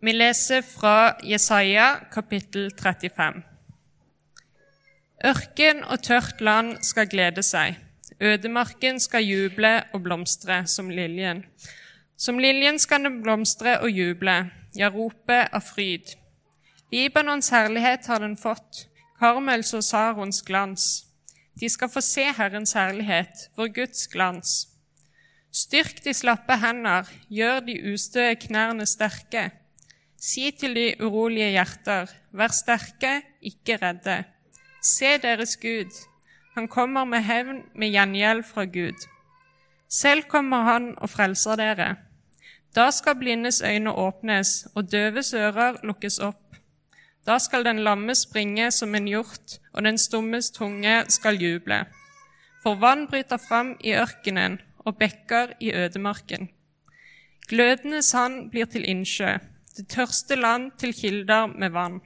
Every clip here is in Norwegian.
Vi leser fra Jesaja kapittel 35. Ørken og tørt land skal glede seg, ødemarken skal juble og blomstre som liljen. Som liljen skal den blomstre og juble, ja, rope av fryd. Libanons herlighet har den fått, Karmels og Sarons glans. De skal få se Herrens herlighet, vår Guds glans. Styrk de slappe hender, gjør de ustøe knærne sterke. Si til de urolige hjerter, vær sterke, ikke redde. Se deres Gud, han kommer med hevn, med gjengjeld fra Gud. Selv kommer han og frelser dere. Da skal blindes øyne åpnes og døves ører lukkes opp. Da skal den lamme springe som en hjort, og den stummes tunge skal juble. For vann bryter fram i ørkenen og bekker i ødemarken. Glødende sand blir til innsjø, det tørste land til kilder med vann.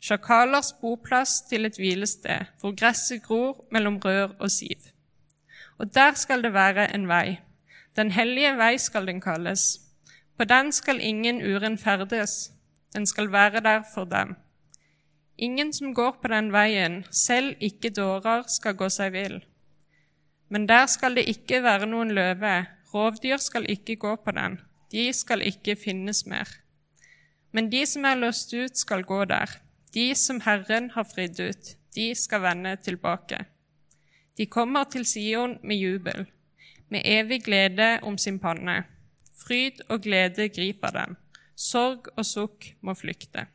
Sjakalers boplass til et hvilested, hvor gresset gror mellom rør og siv. Og der skal det være en vei. Den hellige vei skal den kalles. På den skal ingen uren ferdes, den skal være der for dem. Ingen som går på den veien, selv ikke dårer, skal gå seg vill. Men der skal det ikke være noen løve, rovdyr skal ikke gå på den, de skal ikke finnes mer. Men de som er løst ut, skal gå der, de som Herren har fridd ut, de skal vende tilbake. De kommer til Sion med jubel, med evig glede om sin panne. Fryd og glede griper dem, sorg og sukk må flykte.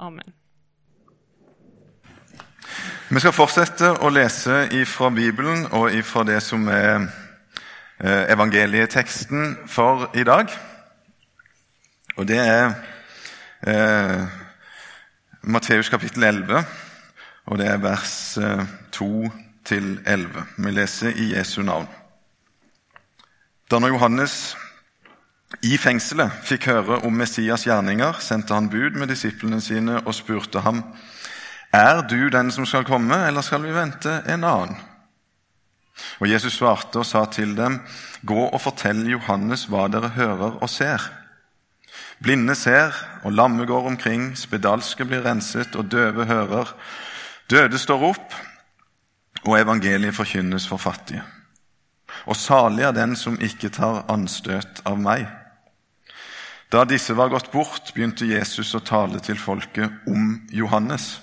Amen. Vi skal fortsette å lese fra Bibelen og fra det som er eh, evangelieteksten for i dag. Og det er eh, Matteus kapittel 11, og det er vers eh, 2 til 11. Vi leser i Jesu navn. Da når Johannes i fengselet fikk høre om Messias gjerninger, sendte han bud med disiplene sine og spurte ham er du den som skal komme, eller skal vi vente en annen? Og Jesus svarte og sa til dem, Gå og fortell Johannes hva dere hører og ser. Blinde ser, og lamme går omkring, spedalske blir renset, og døve hører. Døde står opp, og evangeliet forkynnes for fattige. Og salig er den som ikke tar anstøt av meg. Da disse var gått bort, begynte Jesus å tale til folket om Johannes.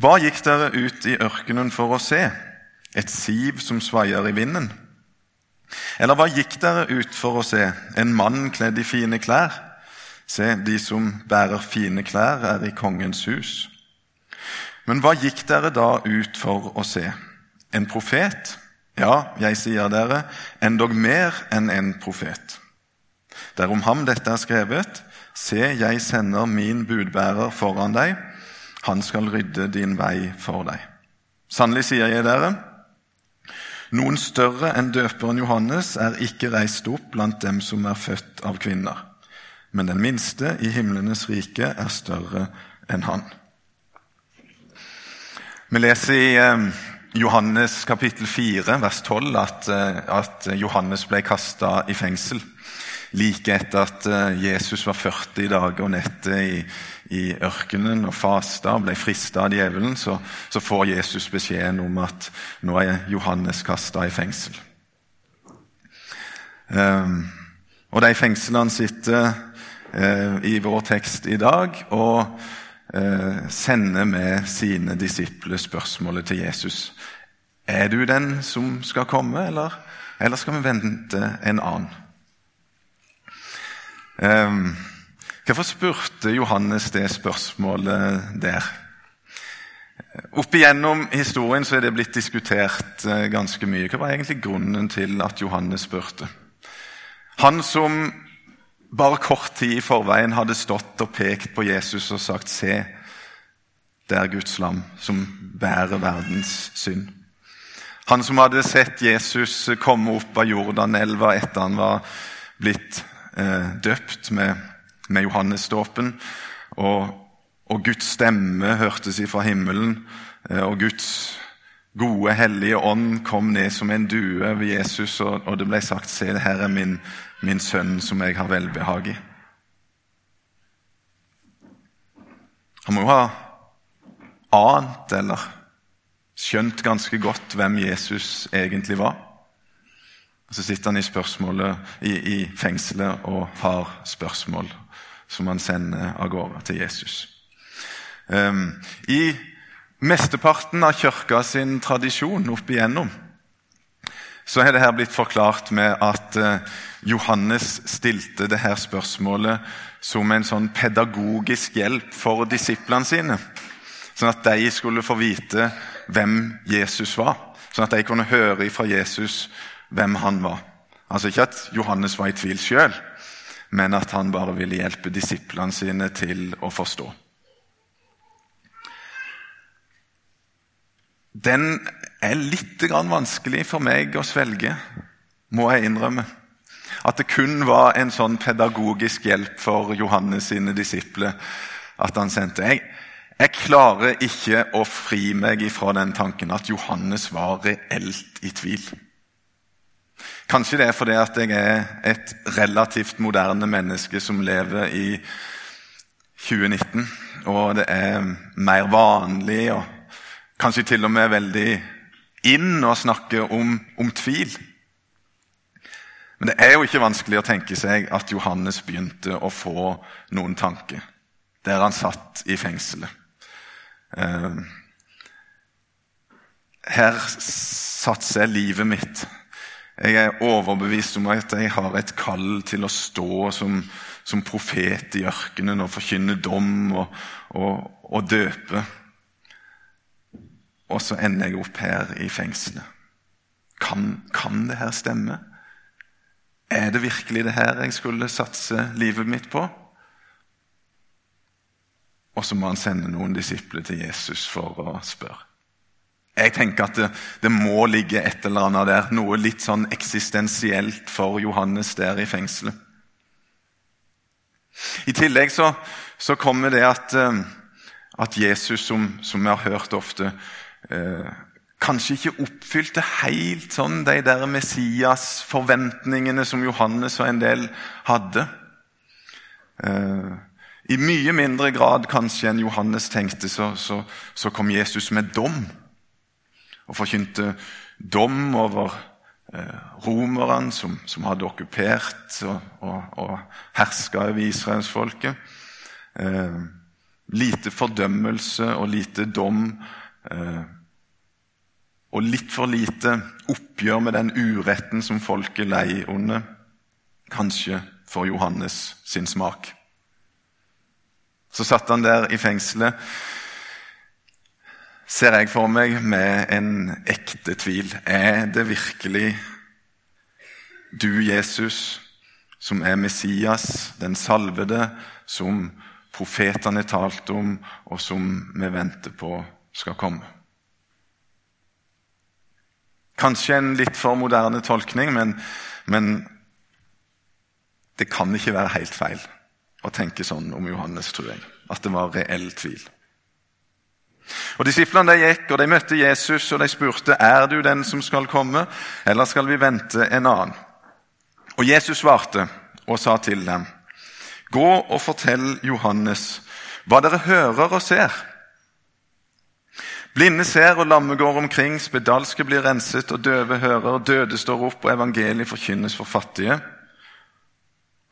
Hva gikk dere ut i ørkenen for å se? Et siv som svaier i vinden? Eller hva gikk dere ut for å se? En mann kledd i fine klær? Se, de som bærer fine klær, er i kongens hus. Men hva gikk dere da ut for å se? En profet? Ja, jeg sier dere, endog mer enn en profet. Det er om ham dette er skrevet. Se, jeg sender min budbærer foran deg han skal rydde din vei for deg. Sannelig sier jeg dere, noen større enn døperen Johannes er ikke reist opp blant dem som er født av kvinner. Men den minste i himlenes rike er større enn han. Vi leser i eh, Johannes kapittel 4, vers 12, at, eh, at Johannes ble kasta i fengsel like etter at eh, Jesus var 40 dager og netter i, i ørkenen og fasta og ble frista av djevelen, så, så, får Jesus beskjeden om at nå er Johannes kasta i fengsel. Um, og de fengslene sitter i vår tekst i dag og uh, sender med sine disipler spørsmålet til Jesus. Er du den som skal komme, eller, eller skal vi vente en annen? Um, hvorfor spurte Johannes det spørsmålet der? Opp igjennom historien så er det blitt diskutert ganske mye. Hva var egentlig grunnen til at Johannes spurte? Han som bare kort tid i forveien hadde stått og pekt på Jesus og sagt 'Se, det er Guds lam som bærer verdens synd'. Han som hadde sett Jesus komme opp av Jordanelva etter han var blitt eh, døpt med, med Johannesdåpen. Og, og, Guds stemme hørtes ifra himmelen, eh, og Guds gode, hellige ånd kom ned som en due ved Jesus, og, og det ble sagt Se, her er min, min sønn som jeg har velbehag i. Han må jo ha ant eller skjønt ganske godt hvem Jesus egentlig var. Og Så sitter han i, i, i fengselet og har spørsmål som han sender av gårde til Jesus. Um, I mesteparten av kirka sin tradisjon opp igjennom så er det her blitt forklart med at uh, Johannes stilte det her spørsmålet som en sånn pedagogisk hjelp for disiplene sine. Sånn at de skulle få vite hvem Jesus var. Sånn at de kunne høre fra Jesus hvem han var. Altså Ikke at Johannes var i tvil sjøl, men at han bare ville hjelpe disiplene sine til å forstå. Den er litt vanskelig for meg å svelge, må jeg innrømme. At det kun var en sånn pedagogisk hjelp for Johannes sine disipler at han sendte. Jeg, jeg klarer ikke å fri meg ifra den tanken at Johannes var reelt i tvil. Kanskje det er fordi at jeg er et relativt moderne menneske som lever i 2019, og det er mer vanlig og kanskje til og med veldig inn å snakke om, om tvil. Men det er jo ikke vanskelig å tenke seg at Johannes begynte å få noen tanker der han satt i fengselet. Eh, her satser jeg livet mitt. Jeg er overbevist om at jeg har et kall til å stå som, som profet i ørkenen og forkynne dom og, og, og døpe. Og så ender jeg opp her i fengselet. Kan, kan det her stemme? Er det virkelig det her jeg skulle satse livet mitt på? Og så må han sende noen disipler til Jesus for å spørre. Jeg tenker at det, det, må ligge et eller annet der, noe litt sånn eksistensielt for Johannes der i fengselet. I tillegg så, så kommer det at, eh, at Jesus, som, som, vi har hørt ofte, kanskje ikke oppfylte helt sånn de der Messias-forventningene som Johannes og en del hadde. Eh, i mye mindre grad kanskje enn Johannes tenkte, så, så, så kom Jesus med dom. Og forkynte dom over eh, romerne som, som, hadde okkupert og, og, og herska over israelsfolket. Eh, lite fordømmelse og lite dom. Eh, og litt for lite oppgjør med den uretten som folket lei under. Kanskje for Johannes sin smak. Så satt han der i fengselet, ser jeg for meg, med en ekte tvil. Er det virkelig du, Jesus, som er Messias, den salvede, som profetene talte om, og som vi venter på skal komme? Kanskje en litt for moderne tolkning, men, men det kan ikke være helt feil å tenke sånn om Johannes, tror jeg. At det var reell tvil. Og Disiplene de gikk og de møtte Jesus og de spurte er du den som skal komme, eller skal vi vente en annen. Og Jesus svarte og sa til dem, gå og fortell Johannes hva dere hører og ser. Blinde ser og lamme går omkring, spedalske blir renset og døve hører, døde står opp og evangeliet forkynnes for fattige.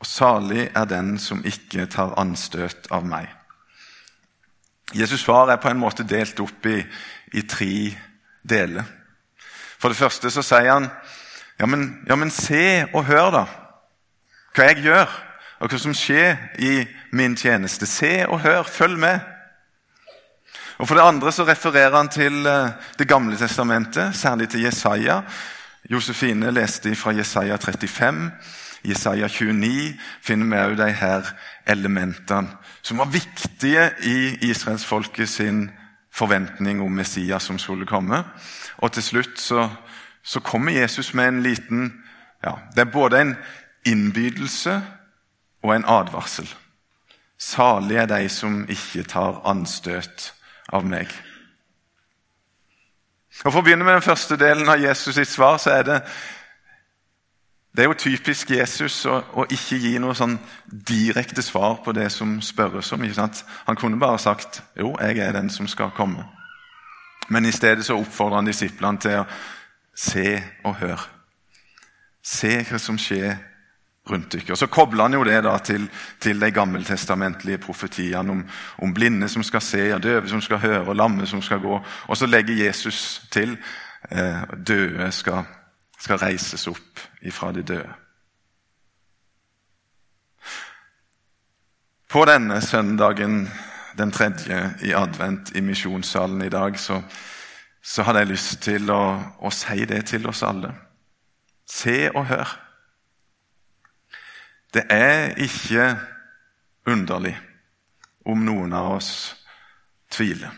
Og salig er den som ikke tar anstøt av meg. Jesus' svar er på en måte delt opp i, i tre deler. For det første så sier han ja men, ja, men se og hør, da. Hva jeg gjør, og hva som skjer i min tjeneste. Se og hør, følg med. Og For det andre så refererer han til eh, Det gamle testamentet, særlig til Jesaja. Josefine leste fra Jesaja 35. Jesaja 29 finner vi òg de her elementene som var viktige i israelsfolket sin forventning om Messias som skulle komme. Og til slutt så, så kommer Jesus med en liten ja, Det er både en innbydelse og en advarsel. Salige er de som ikke tar anstøt av meg. Og For å begynne med den første delen av Jesus sitt svar, så er det Det er jo typisk Jesus å, å ikke gi noe sånn direkte svar på det som spørres om. ikke sant? Han kunne bare sagt 'Jo, jeg er den som skal komme'. Men i stedet så oppfordrer han disiplene til å se og høre. Se hva som skjer rundt dere. Og Så kobler han jo det da til, til de gammeltestamentlige profetiene om, om, blinde som skal se, og døve som skal høre, og lamme som skal gå. Og så legger Jesus til eh, døde skal, skal reises opp ifra de døde. På denne søndagen, den tredje i advent i misjonssalen i dag, så, så hadde jeg lyst til å, å si det til oss alle. Se og hør. Det er ikke underlig om noen av oss tviler.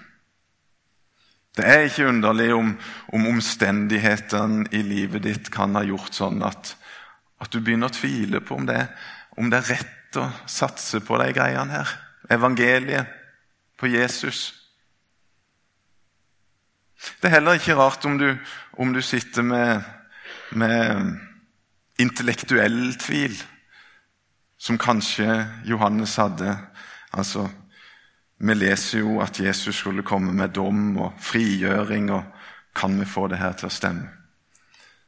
Det er ikke underlig om, om omstendighetene i livet ditt kan ha gjort sånn at, at du begynner å tvile på om det, om det, er rett å satse på de greiene her. Evangeliet, på Jesus. Det er heller ikke rart om du, om du sitter med, med intellektuell tvil som kanskje Johannes hadde. Altså, Vi leser jo at Jesus skulle komme med dom og frigjøring. og Kan vi få det her til å stemme?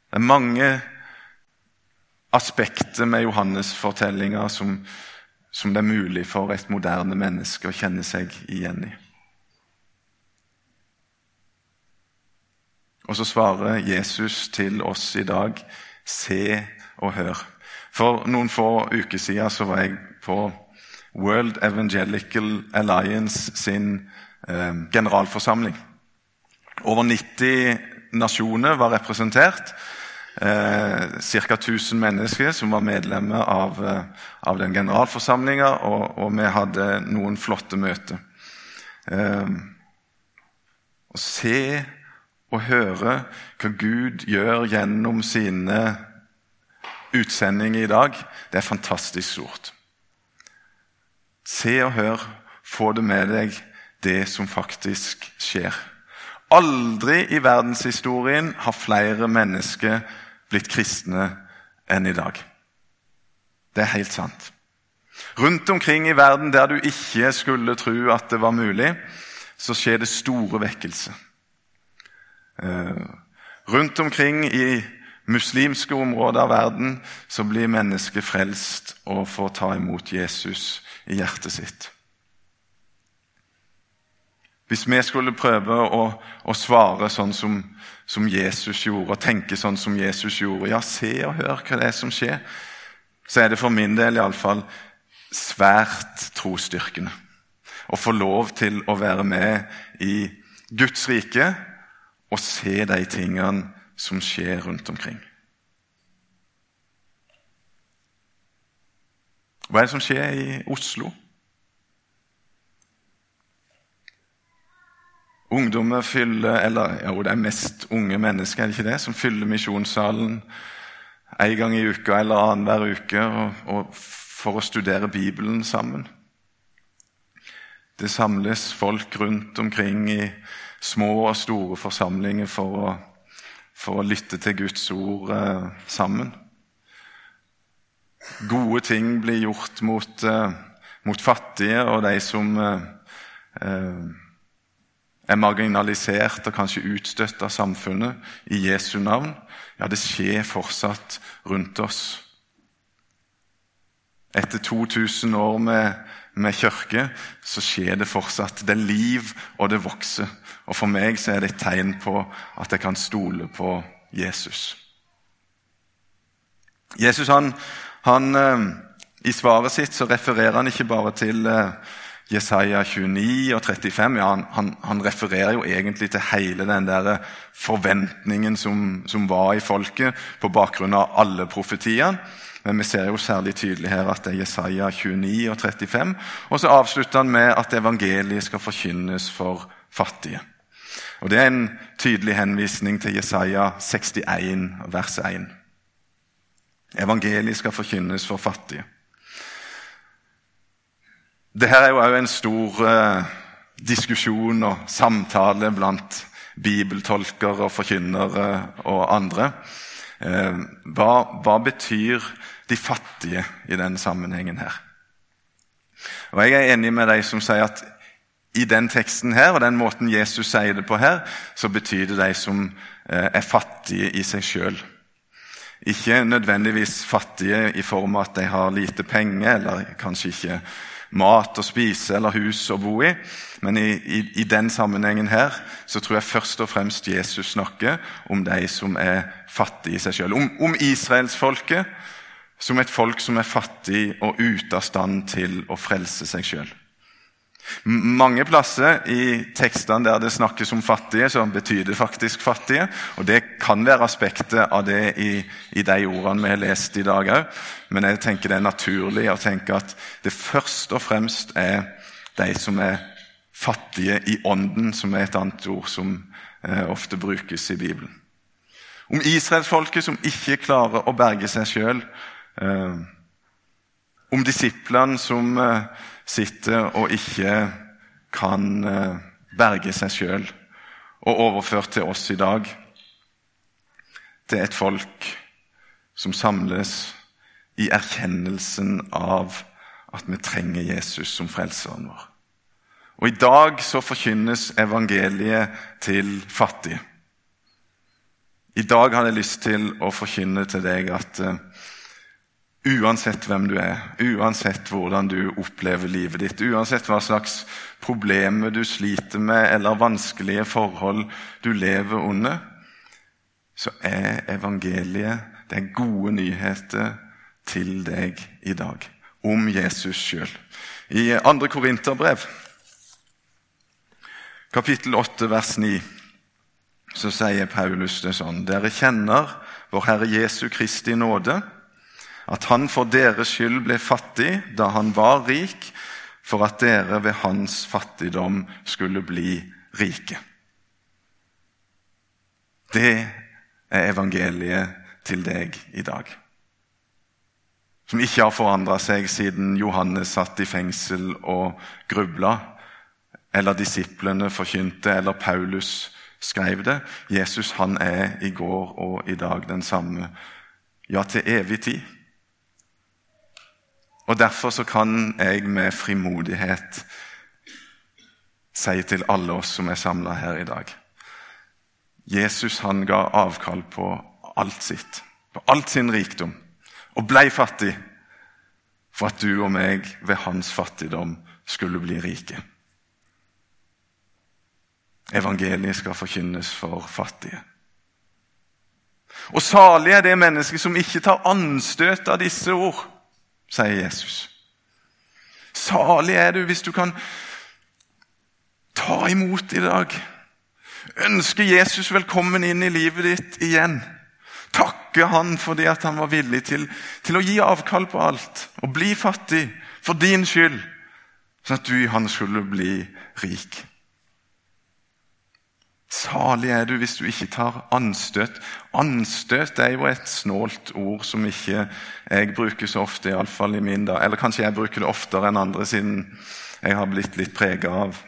Det er mange aspekter med Johannes-fortellinga som, som det er mulig for et moderne menneske å kjenne seg igjen i. Og så svarer Jesus til oss i dag se og hør. For noen få uker siden så var jeg på World Evangelical Alliance sin eh, generalforsamling. Over 90 nasjoner var representert. Eh, Ca. 1000 mennesker som var medlemmer av, eh, av den generalforsamlinga, og, og, vi hadde noen flotte møter. Eh, å se og høre hva Gud gjør gjennom sine utsending i dag, det er fantastisk stort. Se og hør, få det med deg, det som faktisk skjer. Aldri i verdenshistorien har flere mennesker blitt kristne enn i dag. Det er helt sant. Rundt omkring i verden der du ikke skulle tro at det var mulig, så skjer det store vekkelse. Eh, rundt omkring i muslimske områder av verden så blir mennesket frelst og får ta imot Jesus i hjertet sitt. Hvis vi skulle prøve å, å svare sånn som, som, Jesus gjorde, og tenke sånn som Jesus gjorde Ja, se og hør hva det er som skjer. Så er det for min del iallfall svært trosstyrkende å få lov til å være med i Guds rike og se de tingene som skjer rundt omkring. Hva er det som skjer i Oslo? Ungdommer fyller eller jo, det er mest unge mennesker er det ikke det, som fyller misjonssalen en gang i uka eller annenhver uke og, og for å studere Bibelen sammen. Det samles folk rundt omkring i små og store forsamlinger for å for å lytte til Guds ord eh, sammen. Gode ting blir gjort mot, eh, mot fattige og de som eh, eh er marginalisert og kanskje utstøtt av samfunnet i Jesu navn. Ja, det skjer fortsatt rundt oss. Etter 2000 år med, med kirke så skjer det fortsatt. Det er liv, og det vokser. Og For meg så er det et tegn på at jeg kan stole på Jesus. Jesus han, han eh, I svaret sitt så refererer han ikke bare til eh, Jesaja 29 og 35. Ja, han, han, refererer jo egentlig til hele den der forventningen som, som, var i folket på bakgrunn av alle profetiene. Men vi ser jo særlig tydelig her at det er Jesaja 29 og 35. Og så avslutter han med at evangeliet skal forkynnes for fattige. Og Det er en tydelig henvisning til Jesaja 61, vers 1. Evangeliet skal forkynnes for fattige. Dette er jo òg en stor eh, diskusjon og samtale blant bibeltolkere og forkynnere og andre. Eh, hva, hva betyr de fattige i denne sammenhengen her? Og Jeg er enig med de som sier at i den teksten her, og den måten Jesus sier det på her, så betyr det de som eh, er fattige i seg sjøl. Ikke nødvendigvis fattige i form av at de har lite penger, eller kanskje ikke mat å spise eller hus å bo i. Men i, i, i, den sammenhengen her så tror jeg først og fremst Jesus snakker om de som er fattige i seg sjøl. Om, om israelsfolket som et folk som er fattig og ute av stand til å frelse seg sjøl. Mange plasser i tekstene der det snakkes om fattige, så betyr det faktisk fattige. Og det kan være aspektet av det i, i de ordene vi har lest i dag òg. Men jeg tenker det er naturlig å tenke at det først og fremst er de som er fattige i ånden, som er et annet ord som eh, ofte brukes i Bibelen. Om israelsfolket som ikke klarer å berge seg sjøl. Eh, om disiplene som eh, sitter og ikke kan eh, berge seg sjøl, og overført til oss i dag. Det er et folk som samles i erkjennelsen av at vi trenger Jesus som frelseren vår. Og I dag så forkynnes evangeliet til fattige. I dag har jeg lyst til å forkynne til deg at Uansett hvem du er, uansett hvordan du opplever livet ditt, uansett hva slags problemer du sliter med, eller vanskelige forhold du lever under, så er evangeliet det er gode nyheter til deg i dag om Jesus sjøl. I 2. Korinterbrev, kapittel 8, vers 9, så sier Paulus det sånn.: Dere kjenner vår Herre Jesu Kristi nåde at han for deres skyld ble fattig da han var rik, for at dere ved hans fattigdom skulle bli rike. Det er evangeliet til deg i dag. Som ikke har forandra seg siden Johannes satt i fengsel og grubla, eller disiplene forkynte, eller Paulus skrev det. Jesus han er i går og i dag den samme, ja, til evig tid. Og Derfor så kan jeg med frimodighet si til alle oss som er samla her i dag Jesus han ga avkall på alt sitt, på alt sin rikdom, og blei fattig for at du og meg ved hans fattigdom skulle bli rike. Evangeliet skal forkynnes for fattige. Og salig er det mennesket som ikke tar anstøt av disse ord sier Jesus. Salig er du hvis du kan ta imot i dag. Ønske Jesus velkommen inn i livet ditt igjen. Takke han fordi at han var villig til, til å gi avkall på alt og bli fattig for din skyld, sånn at du i hans skulle bli rik. Salig er du hvis du ikke tar anstøt. Anstøt er jo et snålt ord som ikke jeg bruker så ofte, iallfall i min dag. Eller kanskje jeg bruker det oftere enn andre, siden jeg har blitt litt prega av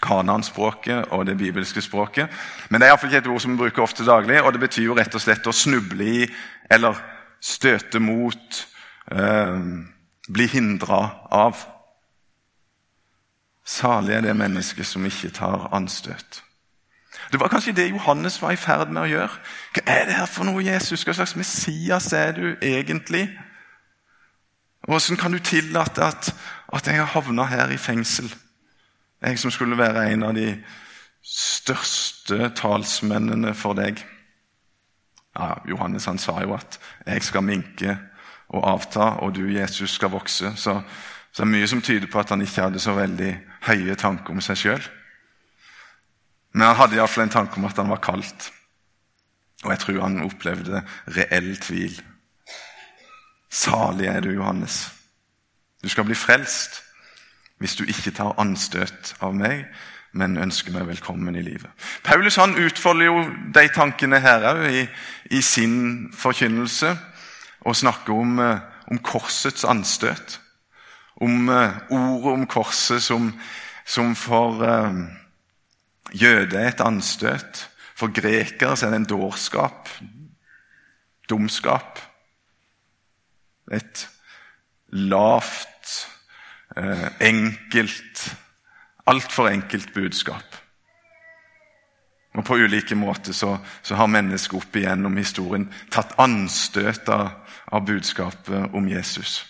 kananspråket og det bibelske språket. Men det er iallfall ikke et ord som vi bruker ofte daglig, og det betyr jo rett og slett å snuble i eller støte mot, eh, bli hindra av. Salig er det mennesket som ikke tar anstøt. Det var kanskje det Johannes var i ferd med å gjøre. Hva er det her for noe, Jesus? Hva slags Messias er du egentlig? Hvordan kan du tillate at, at jeg har havna her i fengsel? Jeg som skulle være en av de største talsmennene for deg. Ja, Johannes han sa jo at 'jeg skal minke og avta, og du, Jesus, skal vokse'. Så, så det er mye som tyder på at han ikke hadde så veldig høye tanker om seg sjøl. Men han hadde iallfall en tanke om at han var kalt. Og jeg tror han opplevde reell tvil. Salig er du, Johannes. Du skal bli frelst hvis du ikke tar anstøt av meg, men ønsker meg velkommen i livet. Paulus han utfolder jo de tankene her òg i, i, sin forkynnelse og snakker om, eh, om korsets anstøt. Om uh, ordet om korset som, som for uh, Jøde er et anstøt. For grekere er det en dårskap. dumskap. Et lavt, eh, enkelt, altfor enkelt budskap. Og På ulike måter så, så har mennesket opp igjennom historien tatt anstøt av, av budskapet om Jesus.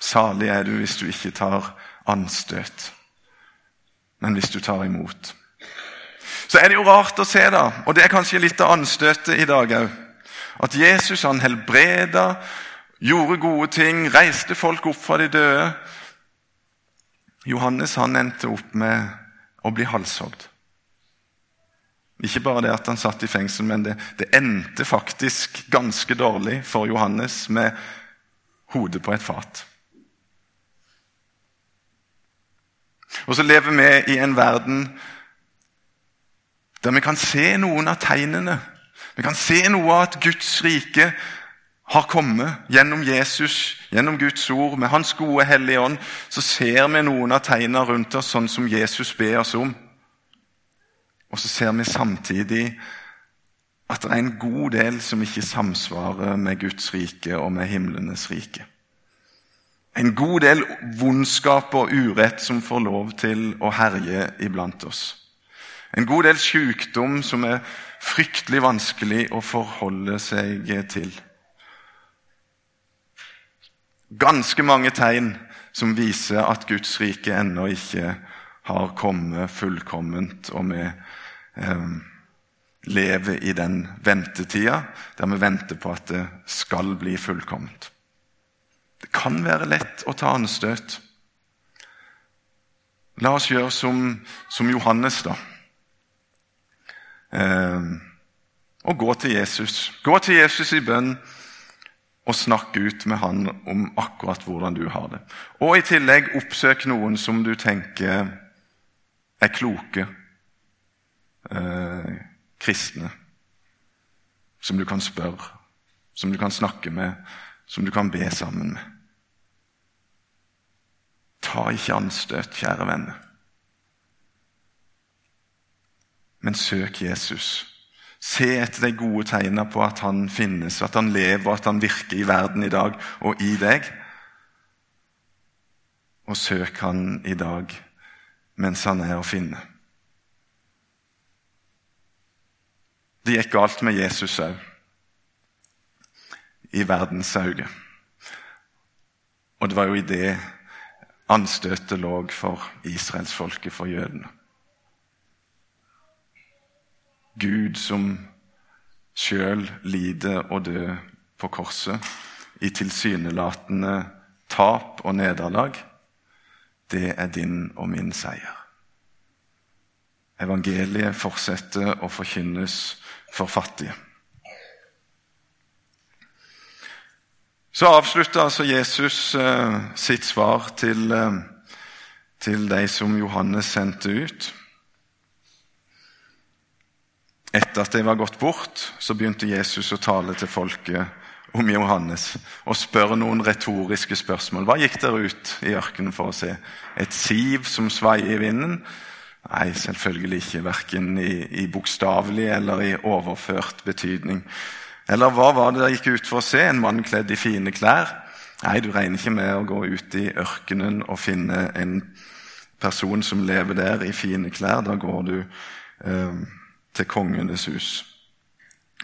Salig er du hvis du ikke tar anstøt, men hvis du tar imot. Så er det jo rart å se, da, og det er kanskje litt av anstøtet i dag òg, at Jesus han helbreda, gjorde gode ting, reiste folk opp fra de døde. Johannes han endte opp med å bli halshogd. Ikke bare det at han satt i fengsel, men det, det endte faktisk ganske dårlig for Johannes med hodet på et fat. Og så lever vi i en verden der vi kan se noen av tegnene. Vi kan se noe av at Guds rike har kommet gjennom Jesus, gjennom Guds ord, med Hans gode Hellige Ånd. Så ser vi noen av tegnene rundt oss, sånn som Jesus ber oss om. Og så ser vi samtidig at det er en god del som ikke samsvarer med Guds rike og med himlenes rike. En god del vondskap og urett som får lov til å herje iblant oss. En god del sykdom som er fryktelig vanskelig å forholde seg til. Ganske mange tegn som viser at Guds rike ennå ikke har kommet fullkomment, og vi eh, lever i den ventetida der vi venter på at det skal bli fullkomment. Det kan være lett å ta anstøt. La oss gjøre som, som Johannes, da. Eh, og gå til Jesus. Gå til Jesus i bønn og snakk ut med han om akkurat hvordan du har det. Og i tillegg oppsøk noen som du tenker er kloke eh, kristne. Som du kan spørre, som du kan snakke med, som du kan be sammen med. Ta ikke anstøt, kjære venner. Men søk Jesus. Se etter de gode tegnene på at han finnes, at han lever, at han virker i verden i dag og i deg. Og søk han i dag mens han er å finne. Det gikk galt med Jesus òg, i verdens øyne. Og det var jo i det anstøtet lå for israelsfolket, for jødene. Gud som sjøl lider og dør på korset i tilsynelatende tap og nederlag, det er din og min seier. Evangeliet fortsetter å forkynnes for fattige. Så avslutter altså Jesus eh, sitt svar til, eh, til de som Johannes sendte ut. Etter at de var gått bort, så begynte Jesus å tale til folket om Johannes og spørre noen retoriske spørsmål. Hva gikk dere ut i ørkenen for å se? Et siv som svaier i vinden? Nei, selvfølgelig ikke. Verken i, i bokstavelig eller i overført betydning. Eller hva var det dere gikk ut for å se? En mann kledd i fine klær? Nei, du regner ikke med å gå ut i ørkenen og finne en person som lever der i fine klær. Da går du eh, til kongenes hus.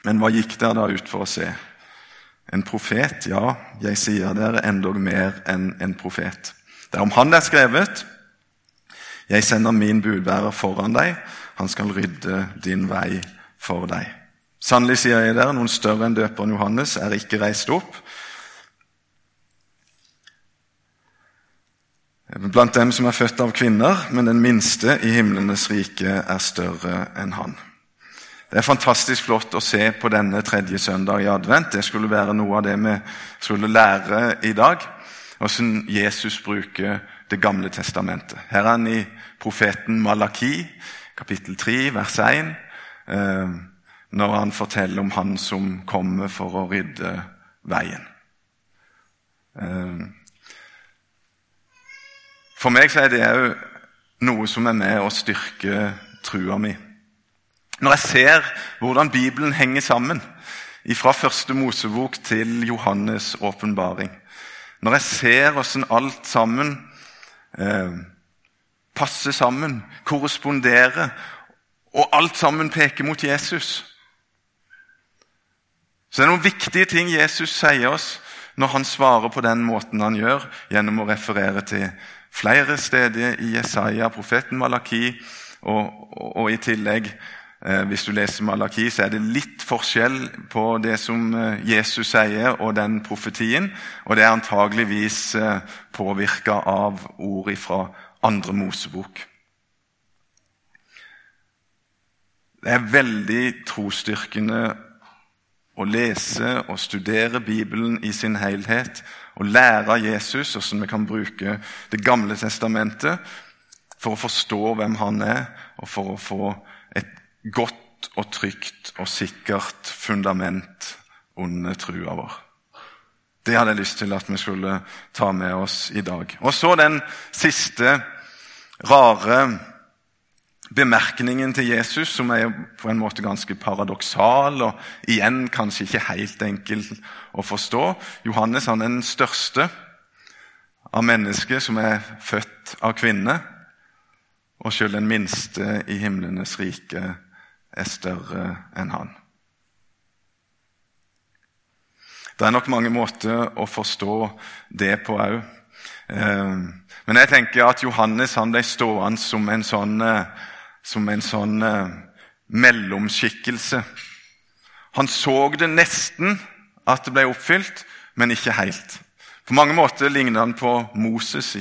Men hva gikk dere da ut for å se? En profet? Ja, jeg sier dere endog mer enn en profet. Det er om han det er skrevet. Jeg sender min budbærer foran deg. Han skal rydde din vei for deg. Sannelig sier jeg dere, noen større enn døperen Johannes er ikke reist opp. Blant dem som er født av kvinner, men den minste i himlenes rike er større enn han. Det er fantastisk flott å se på denne tredje søndag i advent. Det skulle være noe av det vi skulle lære i dag. Hvordan Jesus bruker Det gamle testamentet. Her er han i profeten Malaki, kapittel 3, vers 1, eh, når han forteller om han som kommer for å rydde veien. Eh, for meg så er det òg noe som er med å styrke trua mi. Når jeg ser hvordan Bibelen henger sammen fra første Mosebok til Johannes' åpenbaring. Når jeg ser hvordan alt sammen eh, passer sammen, korresponderer, og alt sammen peker mot Jesus Så det er noen viktige ting Jesus sier oss når han svarer på den måten han gjør, gjennom å referere til flere steder i Jesaja, profeten Malaki, og, og, og i tillegg eh, hvis du leser Malaki, så er det litt forskjell på det som eh, Jesus sier, og den profetien. Og det er antageligvis eh, påvirka av ord fra andre Mosebok. Det er veldig trosstyrkende å lese og studere Bibelen i sin helhet og lære av Jesus hvordan vi kan bruke Det gamle testamentet for å forstå hvem han er, og for å få et godt og trygt og sikkert fundament under trua vår. Det hadde jeg lyst til at vi skulle ta med oss i dag. Og så den siste rare bemerkningen til Jesus, som er på en måte ganske paradoksal og igjen kanskje ikke helt enkel å forstå. Johannes han er den største av mennesker som er født av kvinne. Og selv den minste i himlenes rike er større enn han. Det er nok mange måter å forstå det på òg. Eh, men jeg tenker at Johannes han ble stående som en sånn eh, som en sånn eh, mellomskikkelse. Han så det nesten at det ble oppfylt, men ikke helt. På mange måter ligner han på Moses?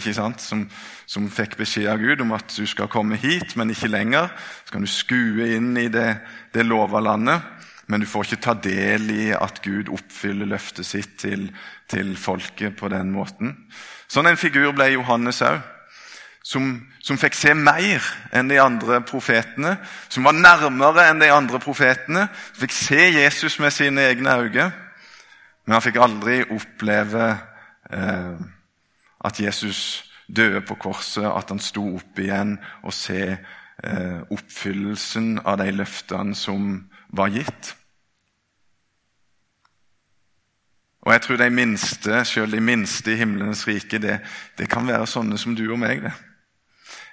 Som, som, fikk beskjed av Gud om at du skal komme hit, men ikke lenger. Så kan du skue inn i det, det lova landet, men du får ikke ta del i at Gud oppfyller løftet sitt til, til folket på den måten. Sånn en figur ble Johannes òg som, som, fikk se mer enn de andre profetene, som var nærmere enn de andre profetene, som fikk se Jesus med sine egne øyne. Men han fikk aldri oppleve eh, at Jesus døde på korset, at han sto opp igjen og se eh, oppfyllelsen av de løftene som var gitt. Og jeg tror de minste, selv de minste i himmelens rike, det, det kan være sånne som du og meg. det.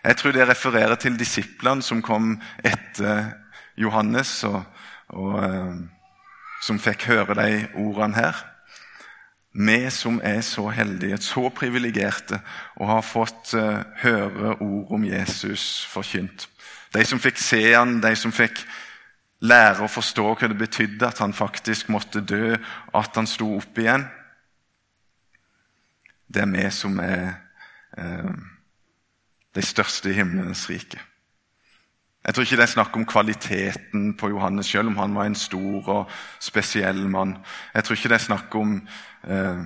Jeg tror det refererer til disiplene som kom etter Johannes, og, og uh, som fikk høre de ordene her. Vi som er så heldige, så privilegerte, og har fått uh, høre ord om Jesus forkynt. De som fikk se han, de som fikk lære å forstå hva det betydde at han faktisk måtte dø, at han sto opp igjen. Det er vi som er uh, de største i himlenes rike. Jeg tror ikke det er snakk om kvaliteten på Johannes selv, om han var en stor og spesiell mann. Jeg tror ikke det er snakk om eh,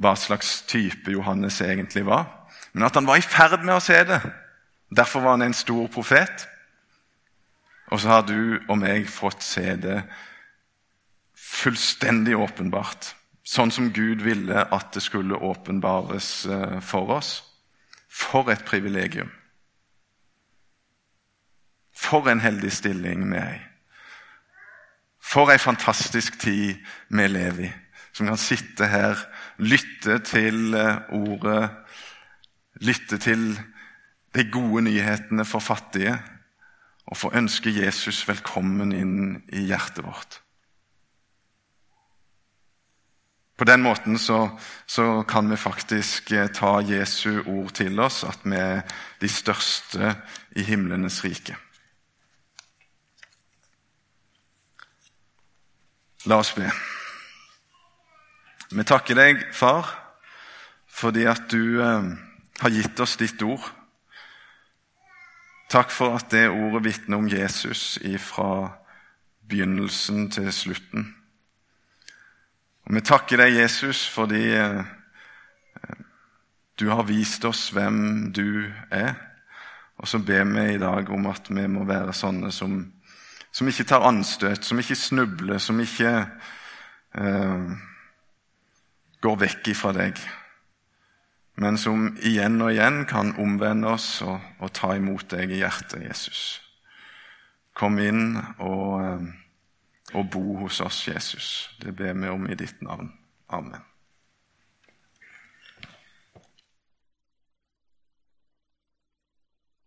hva slags type Johannes egentlig var, men at han var i ferd med å se det. Derfor var han en stor profet. Og så har du og meg fått se det fullstendig åpenbart, sånn som Gud ville at det skulle åpenbares eh, for oss. For et privilegium. For en heldig stilling vi er i. For ei fantastisk tid vi lever i, som kan sitte her, lytte til eh, ordet, lytte til de gode nyhetene for fattige, og få ønske Jesus velkommen inn i hjertet vårt. På den måten så, så, kan vi faktisk eh, ta Jesu ord til oss, at vi er de største i himlenes rike. La oss be. Vi takker deg, far, fordi at du eh, har gitt oss ditt ord. Takk for at det ordet vitner om Jesus fra begynnelsen til slutten. Og Vi takker deg, Jesus, fordi eh, du har vist oss hvem du er. Og så ber vi i dag om at vi må være sånne som, som ikke tar anstøt, som ikke snubler, som ikke eh, går vekk ifra deg. Men som igjen og igjen kan omvende oss og, og ta imot deg i hjertet, Jesus. Kom inn og eh, og bo hos oss, Jesus. Det ber vi om i ditt navn. Amen.